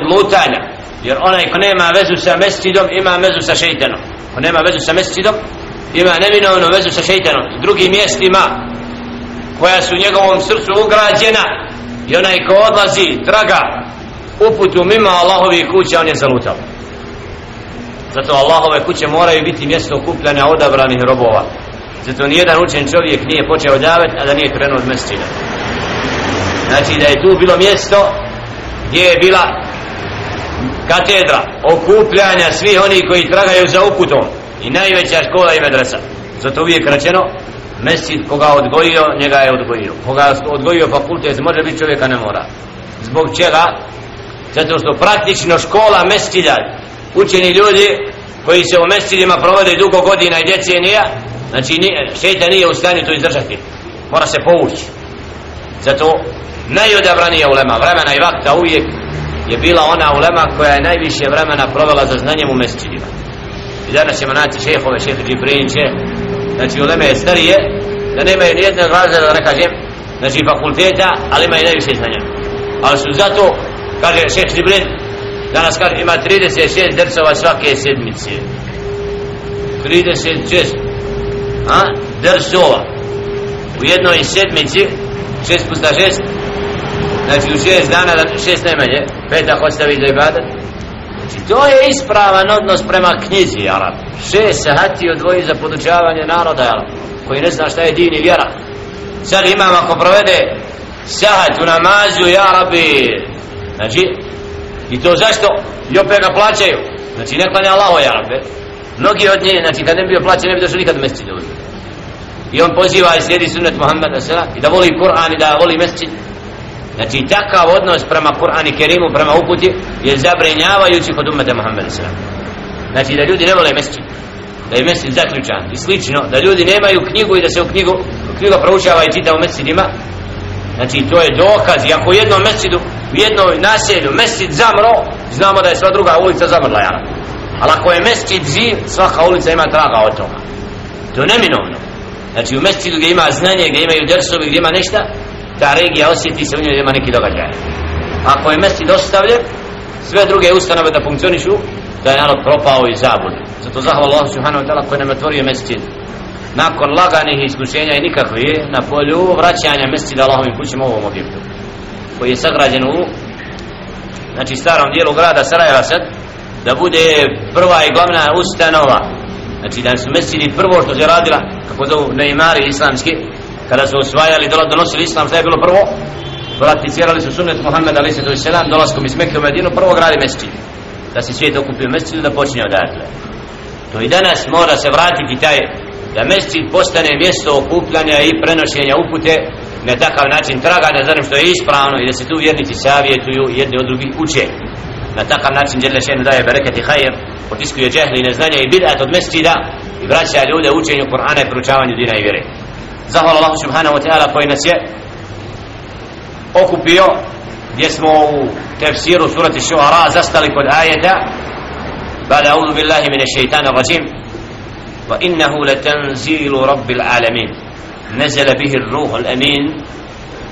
od lutanja jer onaj ko nema vezu sa mestidom ima vezu sa šeitanom. Ko nema vezu sa mestidom ima neminovnu vezu sa šeitanom. I drugim mjestima koja su u njegovom srcu ugrađena i onaj ko odlazi traga uputu mimo Allahovi kuća on je zalutao. Zato Allahove kuće moraju biti mjesto okupljanja odabranih robova. Zato nijedan učen čovjek nije počeo davet a da nije krenuo od mescida. Znači da je tu bilo mjesto gdje je bila katedra okupljanja svih oni koji tragaju za uputom i najveća škola i medresa. Zato uvijek rečeno mescid koga odgojio njega je odgojio. Koga odgojio fakultet može biti čovjeka ne mora. Zbog čega? Zato što praktično škola mescida učeni ljudi koji se u mescidima provode dugo godina i decenija znači šeta nije u stanju to izdržati. Mora se povući. Zato najodabranija ulema vremena i vakta uvijek je bila ona ulema koja je najviše vremena provela za znanjem u mescidima. I danas ćemo naći šehove, šehe Džibrinče znači uleme je starije da nemaju nijedne razreda da ne kažem znači fakulteta ali imaju najviše znanja. Ali su zato kaže šehe Džibrin danas kaže ima 36 drcova svake sedmice. 36 a, drsova u jednoj sedmici 6 puta 6 znači u 6 dana da 6 najmanje petak ostavi za ibadat znači to je ispravan odnos prema knjizi Arab 6 sahati odvoji za podučavanje naroda Arab koji ne zna šta je din i vjera. Sad imam ako provede sahat u namazu ja Arabi znači i to zašto? I opet ga plaćaju. Znači ne klanja Allaho ja Arabi mnogi od njih znači kad ne bi bio plaćen ne bi došli nikad u mjeseci dovoljno i on poziva i slijedi sunnet Muhammeda sela i da voli Kur'an i da voli mesecid znači takav odnos prema Kur'an i Kerimu prema uputi je zabrenjavajući kod umete Muhammeda sela znači da ljudi ne vole mesecid da je mesecid zaključan i slično da ljudi nemaju knjigu i da se u knjigu knjiga proučava i čita u mesecidima znači to je dokaz i ako u jednom mesecidu u jednoj naselju mesecid zamro znamo da je sva druga ulica zamrla jana ali ako je mesecid živ svaka ulica ima traga od toga. To je neminovno. Znači u mjesecu gdje ima znanje, gdje imaju dersovi, gdje ima ništa ta regija osjeti se u njoj ima neki događaj. Ako je mesti dostavljen sve druge ustanove da funkcionišu da je narod propao i zabud zato zahvala Allah subhanahu wa ta'ala koji nam otvorio mjesec nakon laganih iskušenja i nikakve na polju vraćanja mesjida Allahovim kućima ovom objektu koji je sagrađen u znači starom dijelu grada Sarajeva sad da bude prva i glavna ustanova. Znači da su mesjidi prvo što se radila kako zovu neimari islamski kada su osvajali donosili islam šta je bilo prvo? Prakticirali su sunnet Muhammed a.s. dolaskom iz Mekke u Medinu prvo gradi mesdžid da se svijet okupi u mesčinu da počne odatle. To i danas mora se vratiti taj da mesdžid postane mjesto okupljanja i prenošenja upute na takav način traganja za što je ispravno i da se tu vjernici savjetuju jedni od drugih uče. Na takav način Đerle Šenu daje bereket i hajr potiskuje džehli i neznanje i bidat od mesčida i vraća ljude učenju Kur'ana i proučavanju dina i vjere. Zahvala Allah subhanahu wa ta'ala koji nas je okupio gdje smo u tefsiru surati šuara zastali kod ajeta بعد أعوذ بالله من الشيطان الرجيم وإنه لتنزيل رب العالمين نزل به الروح الأمين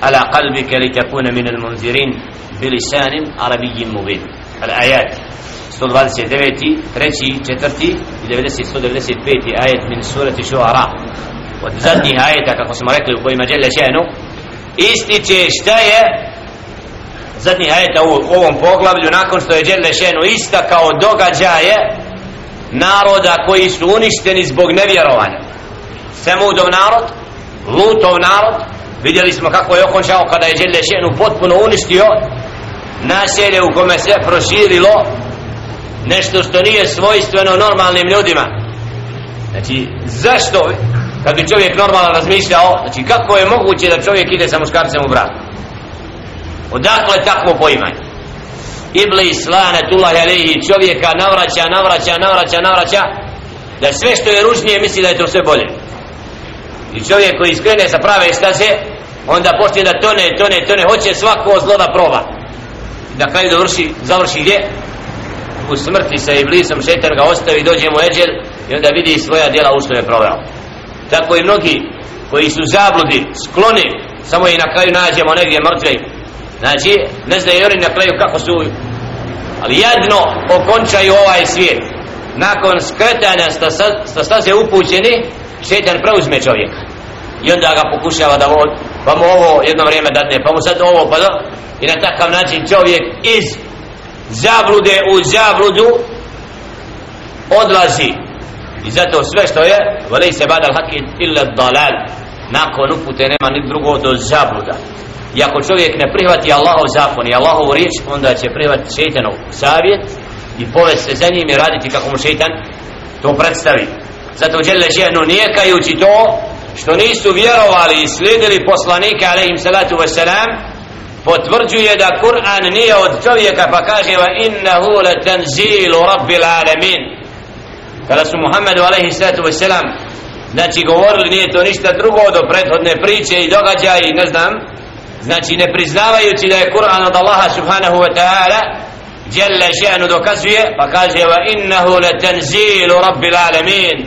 على قلبك لتكون من المنذرين بلسان عربي مبين الآيات 129 treći, četvrti i 90, 195 ajet min surati šuara od zadnjih ajeta kako smo rekli u kojima djelje šenu ističe šta je zadnjih ajeta u ovom poglavlju nakon što je djelje šenu ista kao događaje naroda koji su uništeni zbog nevjerovanja. Semudov narod Lutov narod vidjeli smo kako je okončao kada je djelje šenu potpuno uništio naselje u kome se proširilo nešto što nije svojstveno normalnim ljudima. Znači zašto kad bi čovjek normalno razmišljao znači kako je moguće da čovjek ide sa muškarcem u brak? Odakle takvo poimanje? Iblis, lanetullah alihi, čovjeka navraća, navraća, navraća, navraća da sve što je ružnije misli da je to sve bolje. I čovjek koji iskrene sa prave staze onda počne da tone, tone, tone hoće svako zlo da proba. Da kraju dovrši, završi gdje? U smrti sa iblisom šetar ga ostavi dođe mu eđel i onda vidi svoja djela u što je proveo tako i mnogi koji su zabludi skloni samo i na kraju nađemo negdje mrtve. Znači ne znaju oni na kraju kako su ali jedno okončaju ovaj svijet. Nakon skretanja sta staze upućeni šetan preuzme čovjeka. I onda ga pokušava da on pa mu ovo jedno vrijeme dadne pa mu sad ovo pa da i na takav način čovjek iz zablude u zabludu odlazi i zato sve što je veli se badal haki illa dalal nakon upute nema ni drugo do zabluda. I ako čovjek ne prihvati Allahov zakon i Allahov riječ onda će prihvatiti šeitanov savjet i povesti se za njim i raditi kako mu šeitan to predstavi. Zato djele ženu nijekajući to što nisu vjerovali i slijedili poslanike alaihim salatu wasalam potvrđuje da Kur'an nije od čovjeka pa kaže va innahu la tanzilu rabbil alamin kada su Muhammedu alaihi salatu wasalam znači govorili nije to ništa drugo do prethodne priče i događaja i ne znam znači ne priznavajući da je Kur'an od Allaha subhanahu wa ta'ala jelle še'nu dokazuje pa kaže wa innahu latanzilu rabbil alamin.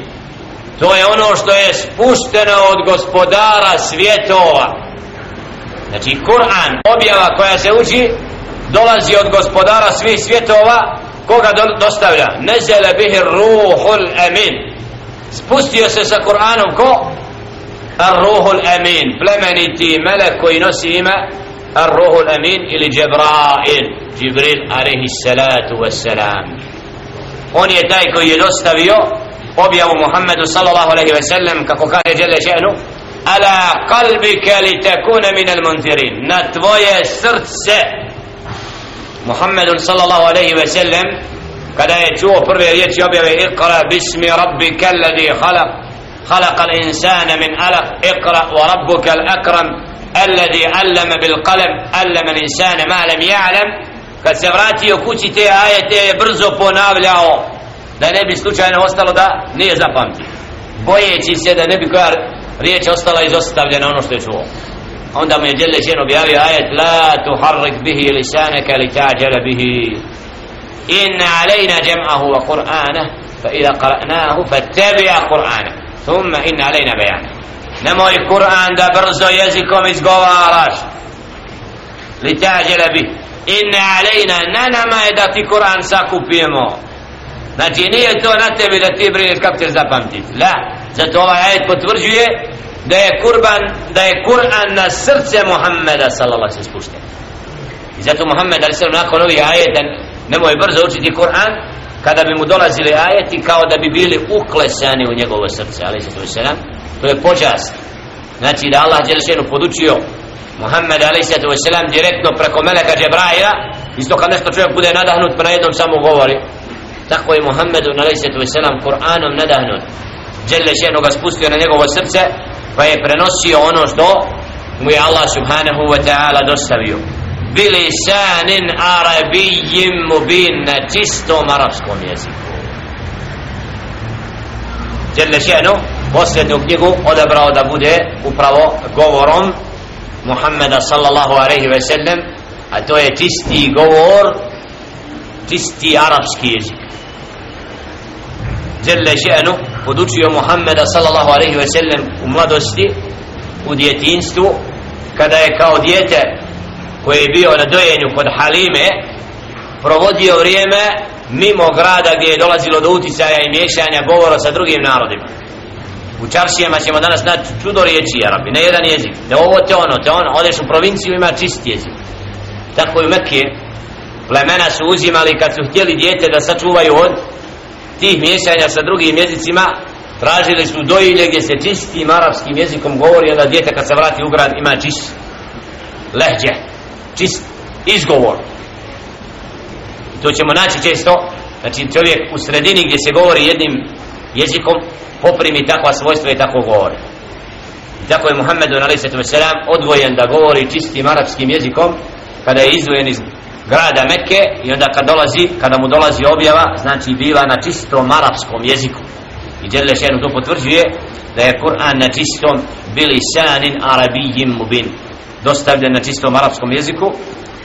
To je ono što je spušteno od gospodara svjetova. Znači Kur'an objava koja se uči dolazi od gospodara svih svjetova koga dostavlja? Nezele bihi ruhul amin. Spustio se sa Kur'anom ko? Ar-Ruhul amin. Plemeniti melek koji nosi ime ruhul amin ili Džebrail. Džibril arihi salatu wassalam. On je taj koji je dostavio objavu Muhammedu sallallahu alaihi ve sellem kako kaže Đele Čenu ala kalbike li tekune minel muntirin na tvoje srce Muhammedu sallallahu alaihi wa sallam kada je čuo prve riječi objave iqra bismi rabbika alladhi khalaq خلق الإنسان من ألق اقرأ وربك الأكرم الذي علم بالقلم علم الإنسان ما لم يعلم kad se vratio kući te ajete je brzo ponavljao da ne bi slučajno ostalo da nije zapamtio bojeći se da ne bi koja riječ ostala izostavljena ono što je čuo onda mu je Đele Žen objavio ajet la tuharrik bihi lisanaka li ta'đele bihi. Inna alejna jam'ahu wa qur'ana fa idha qara'nahu fattabi'a qur'ana thumma inna alejna bejana nemoj Kur'an da brzo jezikom izgovaraš. Li ta'đele bihi. Inna alejna na nama je da ti Kur'an sakupimo Znači nije to na tebi da ti brineš kako ćeš zapamtiti. La, zato ovaj ajet potvrđuje da je kurban, da je Kur'an na srce Muhammeda sallallahu alaihi spušten. I zato Muhammed alaihi sallam nakon ovih ajeta nemoj brzo učiti Kur'an kada bi mu dolazili ajeti kao da bi bili uklesani u njegovo srce alaihi sallam. To je počast. Znači da Allah Đelešenu podučio Muhammed alaihi sallam direktno preko Meleka Džebraja isto kad nešto čovjek bude nadahnut pa na jednom samo govori tako je Muhammedu alejsetu ve selam Kur'anom nadahnut dželle šeno ga spustio na njegovo srce pa je prenosio ono što mu je Allah subhanahu wa ta'ala dostavio. Bilisanin arabijim mubin na čistom arapskom jeziku. Jelle še'nu posljednju knjigu odabrao da bude upravo govorom Muhammeda sallallahu alaihi ve sellem a to je čisti govor čisti arapski jezik. Jelle še'nu podučio Muhammeda sallallahu alaihi ve sellem u mladosti u djetinstvu kada je kao dijete koji je bio na dojenju kod Halime provodio vrijeme mimo grada gdje je dolazilo do uticaja i miješanja govora sa drugim narodima. U čaršijama ćemo danas naći čudo riječi Arabi, ne jedan jezik. Te ovo te ono, te ono, odeš u provinciju ima čist jezik. Tako i u Mekke plemena su uzimali kad su htjeli dijete da sačuvaju od tih miješanja sa drugim jezicima tražili su dojilje gdje se čistim arapskim jezikom govori onda djete kad se vrati u grad ima čist lehđe čist izgovor I to ćemo naći često znači čovjek u sredini gdje se govori jednim jezikom poprimi takva svojstva i tako govori i tako je Muhammedu a.s. odvojen da govori čistim arapskim jezikom kada je izvojen iz grada Mekke i onda kad dolazi, kada mu dolazi objava, znači bila na čistom arapskom jeziku. I Đerle Šenu to potvrđuje da je Kur'an na čistom bili sanin arabijim mubin. Dostavljen na čistom arapskom jeziku.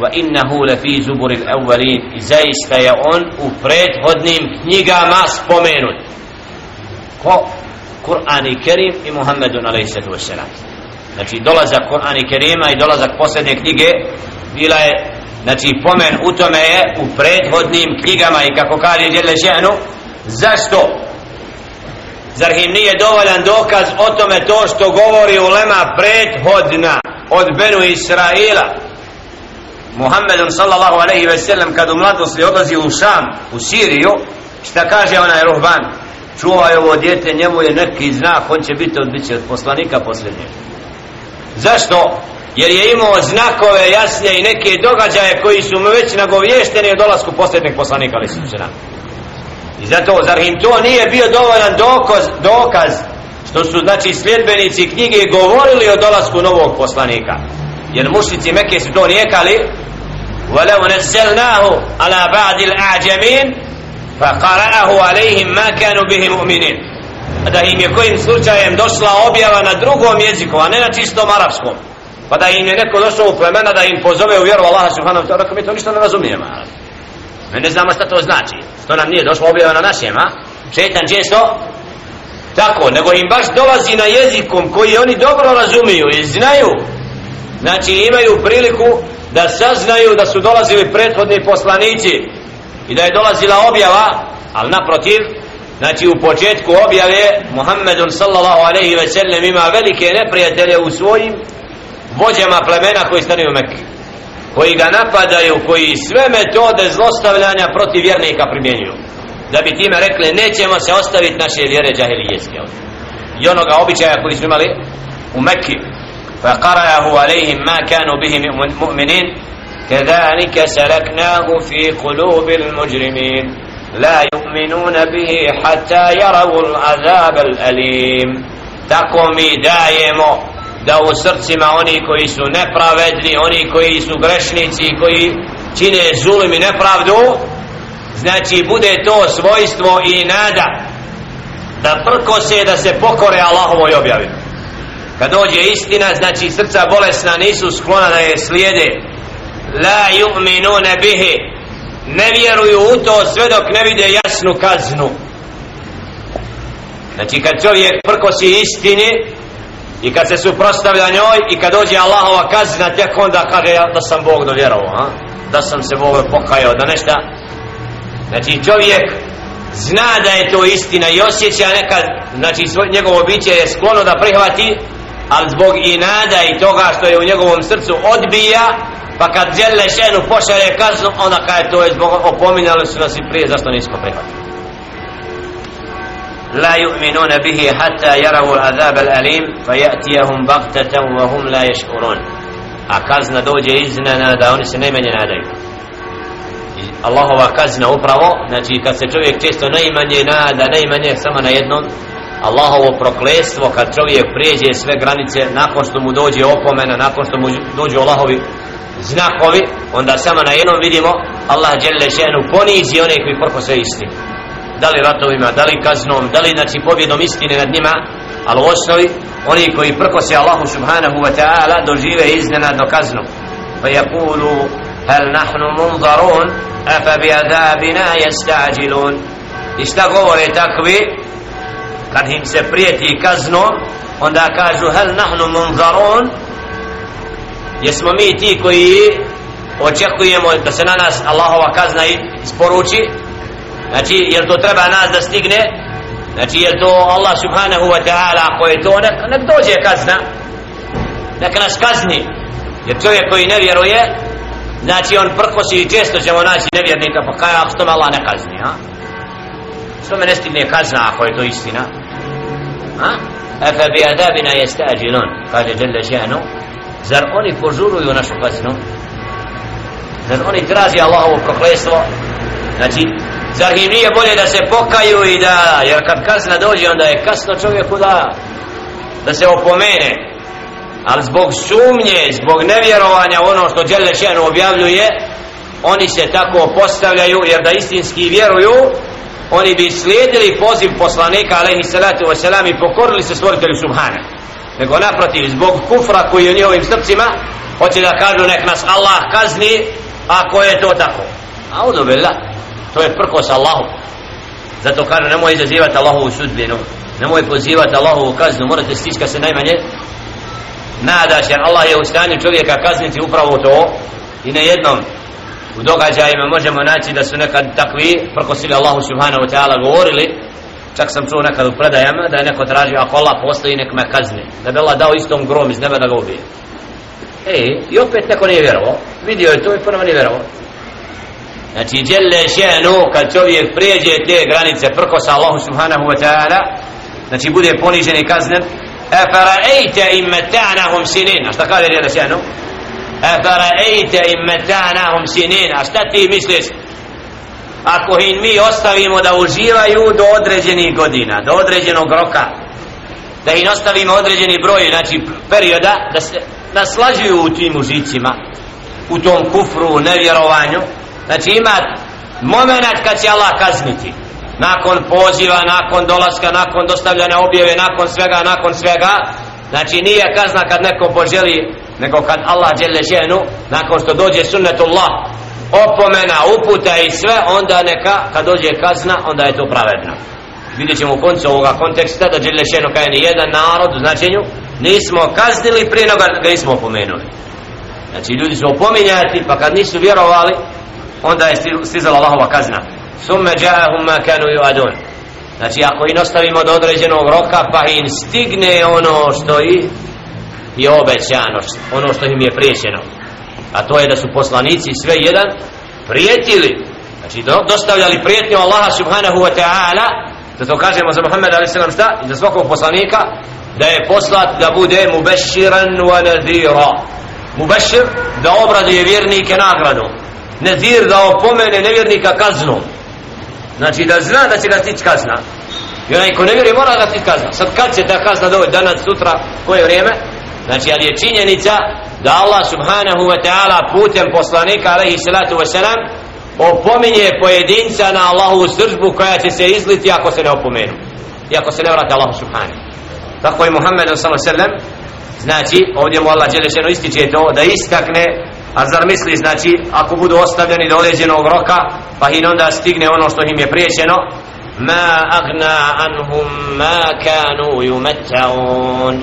Wa innahu lafi zuburil awwalin. I zaista je on u prethodnim knjigama spomenut. Ko? Kur'an i Kerim i Muhammedun alaihi sallam. Znači dolazak Kur'an i Kerima i dolazak posljednje knjige bila je znači pomen u tome je u prethodnim knjigama i kako kaže Đele Ženu zašto? Zar im nije dovoljan dokaz o tome to što govori ulema prethodna od Benu Israila? Muhammedun sallallahu alaihi ve sellem kad u mladosti odlazi u Šam u Siriju šta kaže onaj ruhban? Čuvaj ovo djete njemu je neki znak on će biti od, od poslanika posljednjeg. Zašto? jer je imao znakove jasne i neke događaje koji su mu već nagovješteni o dolasku posljednjeg poslanika ali su se nam i zato zar im to nije bio dovoljan dokaz, dokaz što su znači sljedbenici knjige govorili o dolasku novog poslanika jer mušnici Mekke su to nijekali ولو نزلناه على بعض الأعجمين فقرأه عليهم ما كانوا به مؤمنين da im je kojim slučajem došla objava na drugom jeziku, a ne na čistom arapskom pa da im je neko došao u plemena da im pozove u vjeru Allaha subhanahu wa ta'ala mi to ništa ne razumijemo mi ne znamo šta to znači. Što nam nije došlo objava na našem a? šetan često tako, nego im baš dolazi na jezikom koji oni dobro razumiju i znaju. Znači imaju priliku da saznaju da su dolazili prethodni poslanici i da je dolazila objava ali naprotiv znači u početku objave Muhammedun sallallahu alaihi ve sellem ima velike neprijatelje u svojim vođama plemena koji stanu u Mekke koji ga napadaju koji sve metode zlostavljanja protiv vjernika primjenjuju da bi time rekli nećemo se ostaviti naše vjere džahilijeske i onoga običaja koji su imali u Mekki فقرأه عليهم ما كانوا به مؤمنين كذلك سلكناه في قلوب المجرمين لا يؤمنون به حتى يروا العذاب الأليم تقومي دائمو da u srcima oni koji su nepravedni, oni koji su grešnici, koji čine zulum i nepravdu, znači bude to svojstvo i nada da prko se da se pokore Allahovoj objavi. Kad dođe istina, znači srca bolesna nisu sklona da je slijede. La yu'minuna bihi. Ne vjeruju u to sve dok ne vide jasnu kaznu. Znači kad čovjek prkosi istini, i kad se suprostavlja njoj i kad dođe Allahova kazna tek onda kaže ja da sam Bog dovjerovao a? da sam se Bog pokajao da nešta znači čovjek zna da je to istina i osjeća nekad znači svoj, njegovo biće je sklono da prihvati ali zbog i nada i toga što je u njegovom srcu odbija pa kad žele šenu pošalje kaznu onda kaže to je zbog opominjali su nas i prije zašto nismo prihvatili لا يؤمنون به حتى يروا العذاب الأليم فيأتيهم بغتة وهم لا يشعرون أكازنا دوجة إذننا da oni se najmanje nadaju Allahova kazna upravo znači kad se čovjek često najmanje nada najmanje samo na jednom Allahovo proklestvo kad čovjek prijeđe sve granice nakon što mu dođe opomena nakon što mu dođe Allahovi znakovi onda samo na jednom vidimo Allah dželle šenu ponizi one koji prko sve istine da li ratovima, da li kaznom, da li znači pobjedom istine nad njima, ali u osnovi oni koji prkose Allahu subhanahu wa ta'ala dožive iznenadno kaznu. Pa jakulu, hel nahnu munzarun, afa bi azabina jesta'đilun. I šta govore takvi, kad im se prijeti kaznom, onda kažu, hel nahnu munzarun, jesmo mi ti koji očekujemo da se na nas Allahova kazna isporuči, znači jer to treba nas da stigne? Znači jer to Allah subhanahu wa ta'ala ako je to nek, nek dođe kazna. Nek nas kazni. Jer čovjek koji ne vjeruje znači on prkosi i često ćemo naći nevjernika pa kaj ako što me Allah ne kazni a? što me ne stigne kazna ako je to istina. A? Efe bi adabina jeste ađilon kaže Jelle Ženu zar oni požuruju našu kaznu? Zar oni traži Allahovo proklestvo? Znači Zar im nije bolje da se pokaju i da, jer kad kazna dođe onda je kasno čovjeku da, da se opomene. Ali zbog sumnje, zbog nevjerovanja ono što Đelešenu objavljuje, oni se tako postavljaju jer da istinski vjeruju, oni bi slijedili poziv poslanika alaihi salatu wasalam i pokorili se stvoritelju subhana. Nego naprotiv, zbog kufra koji je u njihovim srcima, hoće da kažu nek nas Allah kazni ako je to tako. Audu billah to je prkos Allahu. Zato kaže nemoj izazivati Allahovu sudbinu. Nemoj pozivati Allahovu kaznu. Morate stiska se najmanje. Nadaš jer Allah je u stanju čovjeka kazniti upravo to. I na jednom u događajima možemo naći da su nekad takvi prkosili Allahu subhanahu wa ta'ala govorili. Čak sam čuo nekad u predajama da je neko tražio ako Allah postoji nek me kazni da bi Allah dao istom grom iz neba da ga ubije. E, i opet neko nije vjerovao. Vidio je to i ponovno nije vjerovao znači djelle šenu kad čovjek prijeđe te granice prkosa Allahu subhanahu wa ta'ala znači bude ponižen i kaznen e fara'ejte im meta'nahum sinin. A šta kaže djelle šenu? E fara'ejte im meta'nahum sinin. A šta ti misliš? Ako im mi ostavimo da uživaju do određenih godina do određenog roka da im ostavimo određeni broj znači perioda da se naslađuju u tim užicima u tom kufru, nevjerovanju znači ima moment kad će Allah kazniti. Nakon poziva, nakon dolaska nakon dostavljanja objave, nakon svega nakon svega. Znači nije kazna kad neko poželi nego kad Allah djele ženu nakon što dođe sunnetullah opomena, uputa i sve onda neka kad dođe kazna onda je to pravedno. Vidjet ćemo u koncu ovoga konteksta da djele ženu kaj ni jedan narod u značenju nismo kaznili prije nego ga nismo opomenuli. Znači ljudi su opominjati pa kad nisu vjerovali onda je stizala Allahova kazna. Summe džahum ma kanu yuadun. Znači ako im ostavimo do određenog roka pa im stigne ono što i je obećano ono što im je priječeno a to je da su poslanici sve jedan prijetili. Znači dostavljali prijetnju Allaha subhanahu wa ta'ala. Da to kažemo za Muhammed a.s. šta? I za svakog poslanika da je poslat da bude mubashiran wa nadira mubashir da obraduje vjernike nagradu nezir da opomene nevjernika kaznom. Znači da zna da će ga stići kazna. I onaj ko ne vjeri mora da stići kazna. Sad kad će ta kazna doći danas, sutra, koje vrijeme? Znači ali je činjenica da Allah subhanahu wa ta'ala putem poslanika alaihi salatu wa salam opominje pojedinca na Allahovu sržbu koja će se izliti ako se ne opomenu. I ako se ne vrate Allahu subhanahu. Tako je Muhammed sallallahu sallam znači ovdje mu Allah Đelešeno ističe to da istakne a zar misli znači ako budu ostavljeni do određenog roka pa im onda stigne ono što im je priječeno? Ma agna anhum ma kanu yumatta'un.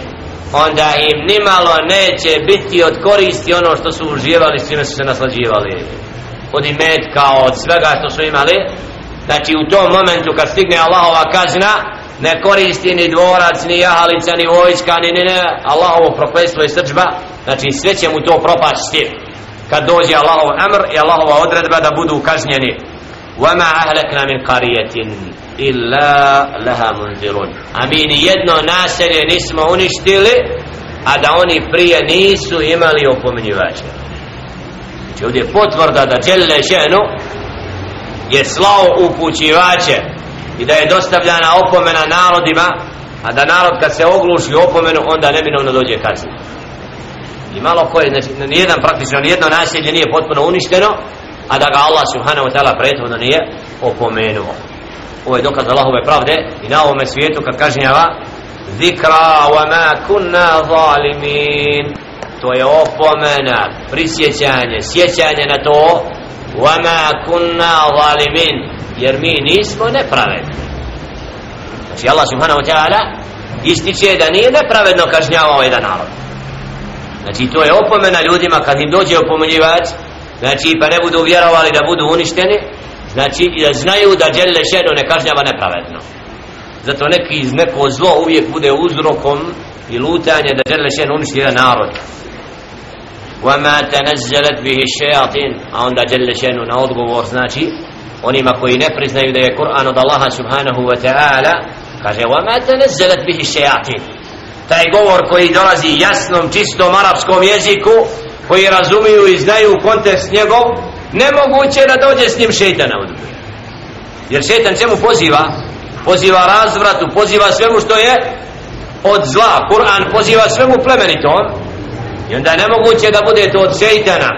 Onda im nimalo neće biti od koristi ono što su uživali s čime su se naslađivali. Od imetka od svega što su imali. Znači u tom momentu kad stigne Allahova kazna ne koristi ni dvorac, ni jahalica, ni vojska, ni ne, ne, Allahovo prokletstvo i srđba, znači sve će mu to propasti kad dođe Allahov amr i Allahova odredba da budu kažnjeni. وَمَا أَهْلَكْنَا مِنْ قَرِيَةٍ إِلَّا لَهَا مُنْذِرُونَ A mi ni jedno naselje nismo uništili, a da oni prije nisu imali opomenjivače. Znači ovdje je potvrda da Đelle ženu je slao upućivače i da je dostavljana opomena narodima a da narod kad se ogluši opomenu onda neminovno dođe kazna i malo koje, znači nijedan praktično nijedno nasilje nije potpuno uništeno a da ga Allah subhanahu wa ta'ala prethodno nije opomenuo. Ovo je dokaz Allahove pravde i na ovome svijetu kad kažnjava zikra wa ma kunna zalimin. To je opomena prisjećanje, sjećanje na to wa ma kunna zalimin. Jer mi nismo nepravedni. Znači Allah subhanahu wa ta'ala ističe da nije nepravedno kažnjavao jedan narod. znači to je opomena ljudima kad im dođe opomenjivač znači pa ne budu vjerovali da budu uništeni znači da znaju da djelje šeno ne kažnjava nepravedno zato neki iz neko zlo uvijek bude uzrokom i lutanje da djelje šeno uništi jedan narod وما تنزلت به الشياطين a onda djelje šeno na odgovor znači onima koji ne priznaju da je Kur'an od Allaha subhanahu wa ta'ala kaže وَمَا تَنَزَّلَتْ بِهِ الشَّيَاطِينَ taj govor koji dolazi jasnom, čistom arapskom jeziku koji razumiju i znaju kontekst njegov nemoguće da dođe s njim šeitana od jer šeitan čemu poziva? poziva razvratu, poziva svemu što je od zla, Kur'an poziva svemu plemenitom i onda nemoguće da bude to od šeitana.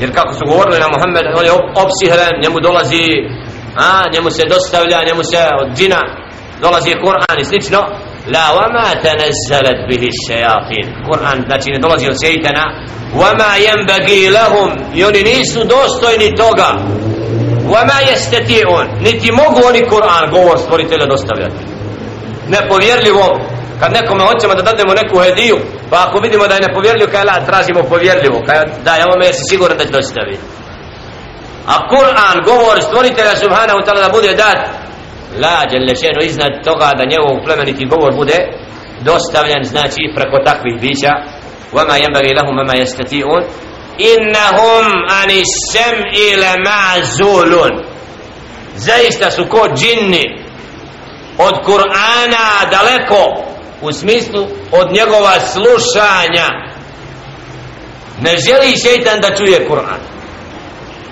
Jer kako su govorili na Muhammed on je opsihren, njemu dolazi a, njemu se dostavlja njemu se od džina dolazi Kur'an i slično la wama tanazzalat bihi shayatin. Kur'an znači ne dolazi od wa wama yanbaghi lahum. I oni nisu dostojni toga. Wama yastati'un. Niti mogu oni Kur'an govor stvoritelja dostavljati. Nepovjerljivo. Kad nekome hoćemo da dademo neku hediju pa ako vidimo da je nepovjerljivo kaj la tražimo povjerljivo. Kaj da je ovome jesi siguran da će dostaviti. a Kur'an govor stvoritelja subhanahu wa ta'ala da bude dat la djelešenu iznad toga da njegov plemeniti govor bude dostavljen znači preko takvih bića وما ينبغي لهم وما يستطيعون إنهم عن السمع لمعزولون zaista su ko džinni od Kur'ana daleko u smislu od njegova slušanja ne želi šeitan da čuje Kur'an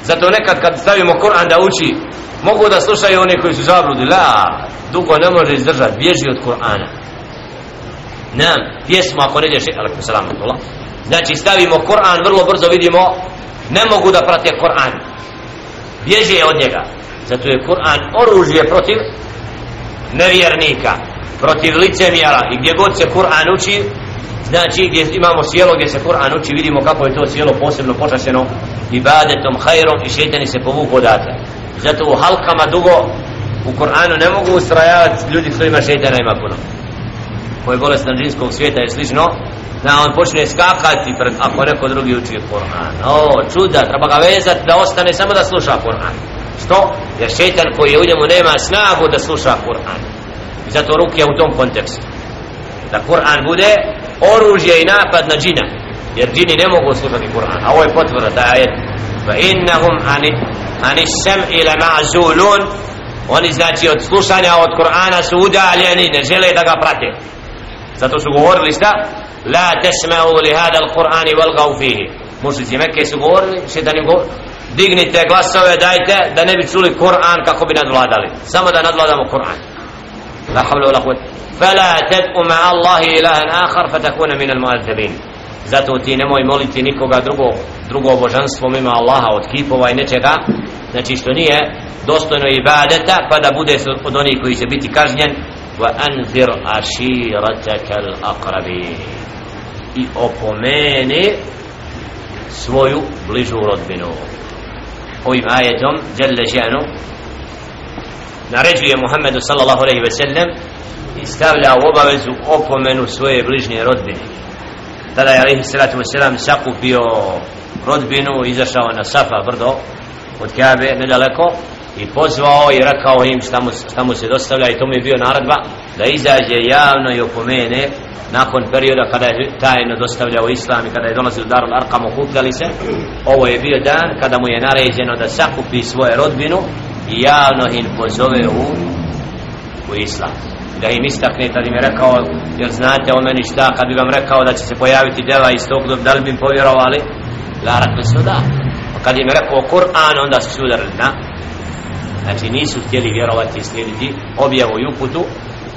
zato nekad kad stavimo Kur'an da uči mogu da slušaju oni koji su zabludi. La, dugo ne može izdržati. Bježi od Kur'ana. Nam, pjesmu ako ne ideš alaikum salam znači stavimo Kur'an vrlo brzo vidimo ne mogu da prate Kur'an. Bježe od njega. Zato je Kur'an oružje protiv nevjernika protiv licemjera. I gdje god se Kur'an uči znači gdje imamo sjelo gdje se Kur'an uči vidimo kako je to sjelo posebno počašeno ibadetom, hajrom i šetani se povuku odatle zato u halkama dugo u Kur'anu ne mogu ustrajavati ljudi s kojima šeitana ima puno. Koji je bolestan džinskog svijeta i slično da on počne skakati pred, ako neko drugi uči Kur'an. O čuda, treba ga vezati da ostane samo da sluša Kur'an. Što? jer šeitan koji je u njemu nema snagu da sluša Kur'an. I zato ruke u tom kontekstu. Da Kur'an bude oružje i napad na džina. Jer džini ne mogu slušati Kur'an. A ovo je potvrda da je ani, ani sam ila ma'zulun oni znači od slušanja od Kur'ana su udaljeni ne žele da ga prate zato su govorili šta la tesma'u li hada al-Qur'ani walgav fihi mušlici Mekke su govorili šetan im govorili dignite glasove dajte da ne bi čuli Kur'an kako bi nadvladali samo da nadvladamo Kur'an la havla wa la quwwata fala tad'u ma'a Allahi ilahan akhar fatakuna min al-mu'azzabin zato ti nemoj moliti nikoga drugog drugo božanstvo mimo Allaha od kipova i nečega. Znači što nije dostojno ibadeta pa da bude od onih koji će biti kažnjen. Wa anzir ashirataka al-aqrabi i opomene svoju bližu rodbinu. Ovim ajetom jalla šanu naređuje Muhammedu sallallahu alaihi ve sellem i stavlja u obavezu opomenu svoje bližnje rodbine tada je alaihi salatu wa sallam sakupio rodbinu izašao na Safa brdo od Kabe nedaleko i pozvao i rekao im šta mu, šta mu se dostavlja i to mu je bio naradba da izađe javno i opomene nakon perioda kada je tajno dostavljao islam i kada je dolazio u Darul Arkam okupljali se. Ovo je bio dan kada mu je naređeno da sakupi svoje rodbinu i javno im pozove u, u islam da im istakne tad im je rekao jer znate o meni šta? Kad bi vam rekao da će se pojaviti djela iz tog da li bi im povjerovali? La rekli su da pa kad im je rekao Kur'an onda su sudarili na znači nisu htjeli vjerovati i slijediti objavu i uputu.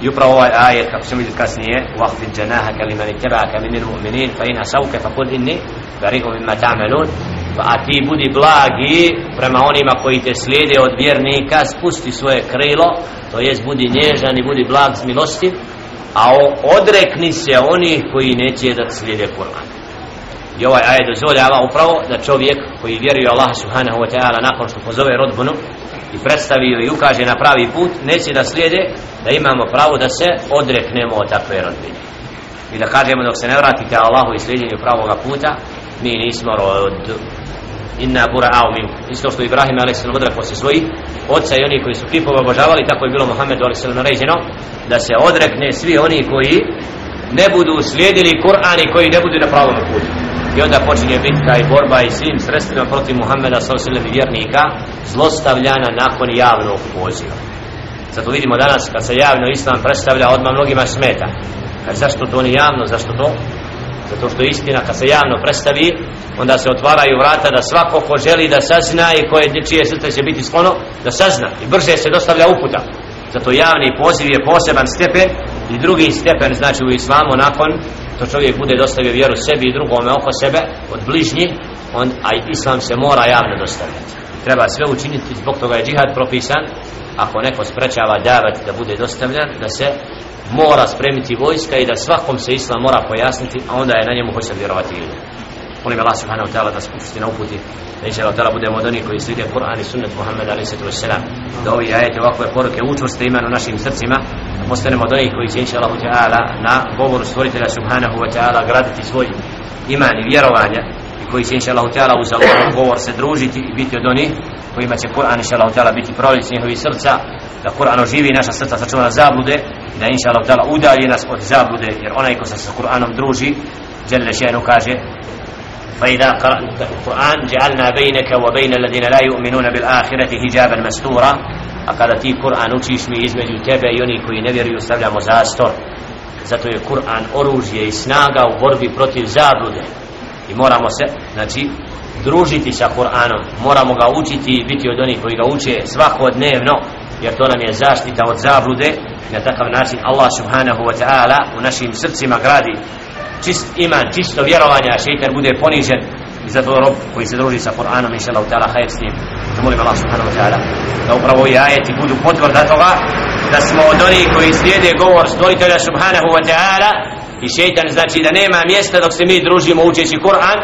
I upravo ovaj ajet kako ćemo vidjeti kasnije waqfid džanaha kalimani ittaba'aka minil mu'minin fa ina sauke fa kud inni bari'un mimma ta'malun a ti budi blagi prema onima koji te slijede od vjernika spusti svoje krilo to jest budi nježan i budi blag s milosti a odrekni se onih koji neće da slijede Kur'an. I ovaj ajet dozvoljava upravo da čovjek koji vjeruje Allah subhanahu wa ta'ala nakon što pozove rodbunu i predstavi i ukaže na pravi put neće da slijede da imamo pravo da se odreknemo od takve rodbine. I da kažemo dok se ne vratite Allahu i slijedjenju pravoga puta mi nismo rod inna bura au min isto što Ibrahim a.s. odrekao se svojih oca i oni koji su kipove obožavali tako je bilo Muhammedu a.s. naređeno da se odrekne svi oni koji ne budu slijedili Kur'an i koji ne budu na pravom putu i onda počinje bitka i borba i svim sredstvima protiv Muhammeda s.a.v. vjernika zlostavljana nakon javnog poziva zato vidimo danas kad se javno islam predstavlja odmah mnogima smeta kad zašto to nije javno, zašto to zato što istina kad se javno predstavi onda se otvaraju vrata da svako ko želi da sazna i koje čije srce će biti sklono da sazna. I brže se dostavlja uputa. Zato javni poziv je poseban stepen i drugi stepen znači u islamu nakon to čovjek bude dostavio vjeru sebi i drugome oko sebe od bližnji on, a islam se mora javno dostavljati. Treba sve učiniti zbog toga je džihad propisan. Ako neko sprečava davat da bude dostavljan da se mora spremiti vojska i da svakom se islam mora pojasniti a onda je na njemu hoće vjerovati ljudi molim Allah subhanahu wa ta'ala da spusti na uputi da inša Allah ta'ala budemo od onih koji slijede Kur'an i sunnet Muhammed alaihi sallatu wassalam da ovi ajete ovakve poruke učvrste imenu našim srcima da postanemo od onih koji će inša Allah ta'ala na govoru stvoritelja subhanahu wa ta'ala graditi svoj iman i vjerovanje i koji će inša Allah uz Allah govor se družiti i biti od onih kojima će Kur'an inša Allah biti prolic njihovi srca da Kur'an oživi naša srca sačuva zablude i da inša Allah udalji nas od zablude jer onaj ko se sa Kur'anom druži Jelle še'nu kaže فإذا قرأت القرآن جعلنا بينك وبين الذين لا يؤمنون بالآخرة حجابا مستورا a kada ti Kur'an učiš mi između tebe i oni koji ne vjeruju stavljamo zastor zato je Kur'an oružje i snaga u borbi protiv zablude i moramo se znači družiti sa Kur'anom. Moramo ga učiti i biti od onih koji ga uče svakodnevno jer to nam je zaštita od zablude. Na takav način Allah subhanahu wa ta'ala u našim srcima gradi čist iman, čisto vjerovanje a šeitan bude ponižen. I zato rob koji se druži sa Kur'anom inša Allah ta'ala hajr s njim. Da molim Allah subhanahu wa ta'ala da upravo i ajeti budu potvrda toga da smo od onih koji slijede govor stvoritelja subhanahu wa ta'ala i šeitan znači da nema mjesta dok se mi družimo učeći Kur'an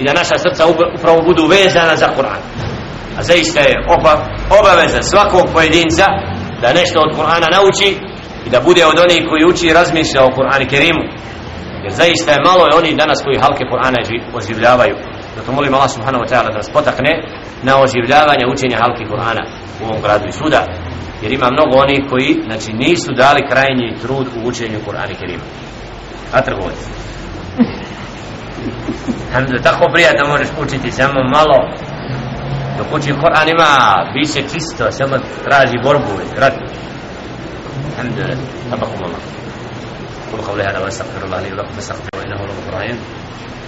i da naša srca upravo budu vezana za Kur'an. A zaista je obaveza svakog pojedinca da nešto od Kur'ana nauči i da bude od onih koji uči i razmišlja o Kur'ani Kerimu. Jer zaista je malo je oni danas koji halke Kur'ana oživljavaju. Zato molim Allah subhanahu wa ta'ala da nas potakne na oživljavanje učenja halki Kur'ana u ovom gradu i suda jer ima mnogo onih koji znači nisu dali krajnji trud u učenju Kur'ana Kerima a trgovac Alhamdulillah, tako prijatno možeš učiti samo malo dok uči Kur'an ima biće čisto, samo traži borbu i kratko Alhamdulillah, tabakum Allah قل قولي هذا واستغفر الله لي ولكم فاستغفروه انه هو الغفور الرحيم